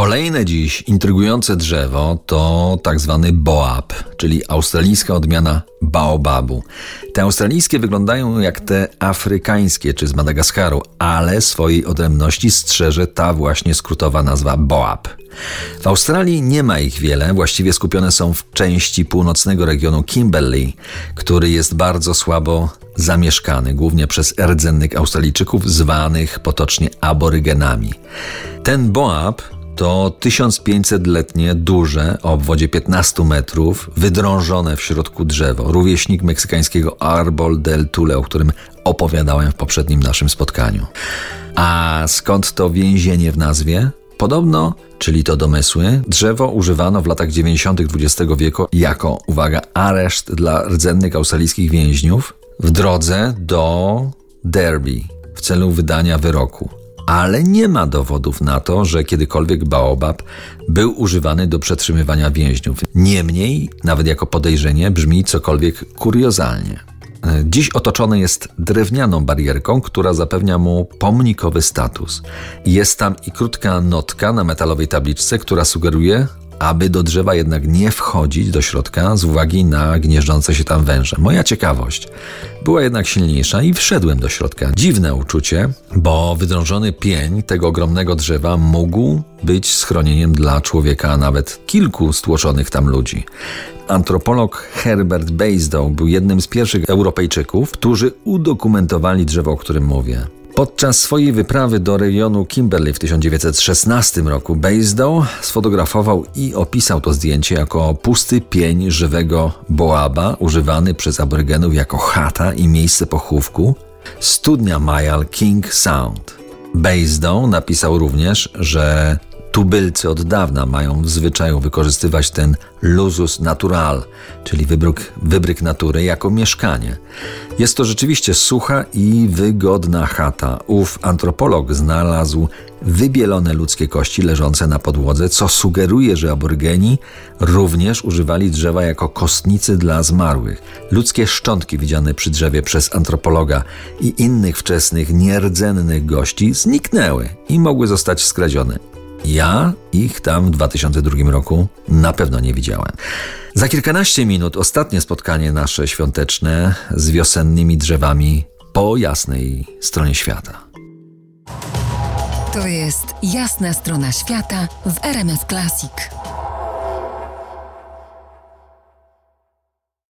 Kolejne dziś intrygujące drzewo to tak zwany boab, czyli australijska odmiana baobabu. Te australijskie wyglądają jak te afrykańskie czy z Madagaskaru, ale swojej odrębności strzeże ta właśnie skrótowa nazwa boab. W Australii nie ma ich wiele, właściwie skupione są w części północnego regionu Kimberley, który jest bardzo słabo zamieszkany, głównie przez rdzennych Australijczyków zwanych potocznie aborygenami. Ten boab to 1500-letnie, duże, o obwodzie 15 metrów, wydrążone w środku drzewo, rówieśnik meksykańskiego Arbol del Tule, o którym opowiadałem w poprzednim naszym spotkaniu. A skąd to więzienie w nazwie? Podobno, czyli to domysły, drzewo używano w latach 90. XX wieku jako, uwaga, areszt dla rdzennych australijskich więźniów w drodze do Derby w celu wydania wyroku ale nie ma dowodów na to, że kiedykolwiek baobab był używany do przetrzymywania więźniów. Niemniej, nawet jako podejrzenie, brzmi cokolwiek kuriozalnie. Dziś otoczony jest drewnianą barierką, która zapewnia mu pomnikowy status. Jest tam i krótka notka na metalowej tabliczce, która sugeruje, aby do drzewa jednak nie wchodzić do środka z uwagi na gnieżdżące się tam węże. Moja ciekawość była jednak silniejsza i wszedłem do środka. Dziwne uczucie, bo wydrążony pień tego ogromnego drzewa mógł być schronieniem dla człowieka, a nawet kilku stłoczonych tam ludzi. Antropolog Herbert Basedow był jednym z pierwszych Europejczyków, którzy udokumentowali drzewo, o którym mówię. Podczas swojej wyprawy do rejonu Kimberley w 1916 roku Basedow sfotografował i opisał to zdjęcie jako pusty pień żywego boaba używany przez aborygenów jako chata i miejsce pochówku studnia Mayal King Sound. Basedow napisał również, że Tubylcy od dawna mają w zwyczaju wykorzystywać ten luzus natural, czyli wybryk, wybryk natury, jako mieszkanie. Jest to rzeczywiście sucha i wygodna chata. Ów antropolog znalazł wybielone ludzkie kości leżące na podłodze, co sugeruje, że aborygeni również używali drzewa jako kostnicy dla zmarłych. Ludzkie szczątki widziane przy drzewie przez antropologa i innych wczesnych nierdzennych gości zniknęły i mogły zostać skradzione. Ja ich tam w 2002 roku na pewno nie widziałem. Za kilkanaście minut ostatnie spotkanie nasze świąteczne z wiosennymi drzewami po jasnej stronie świata. To jest jasna strona świata w RMS Classic.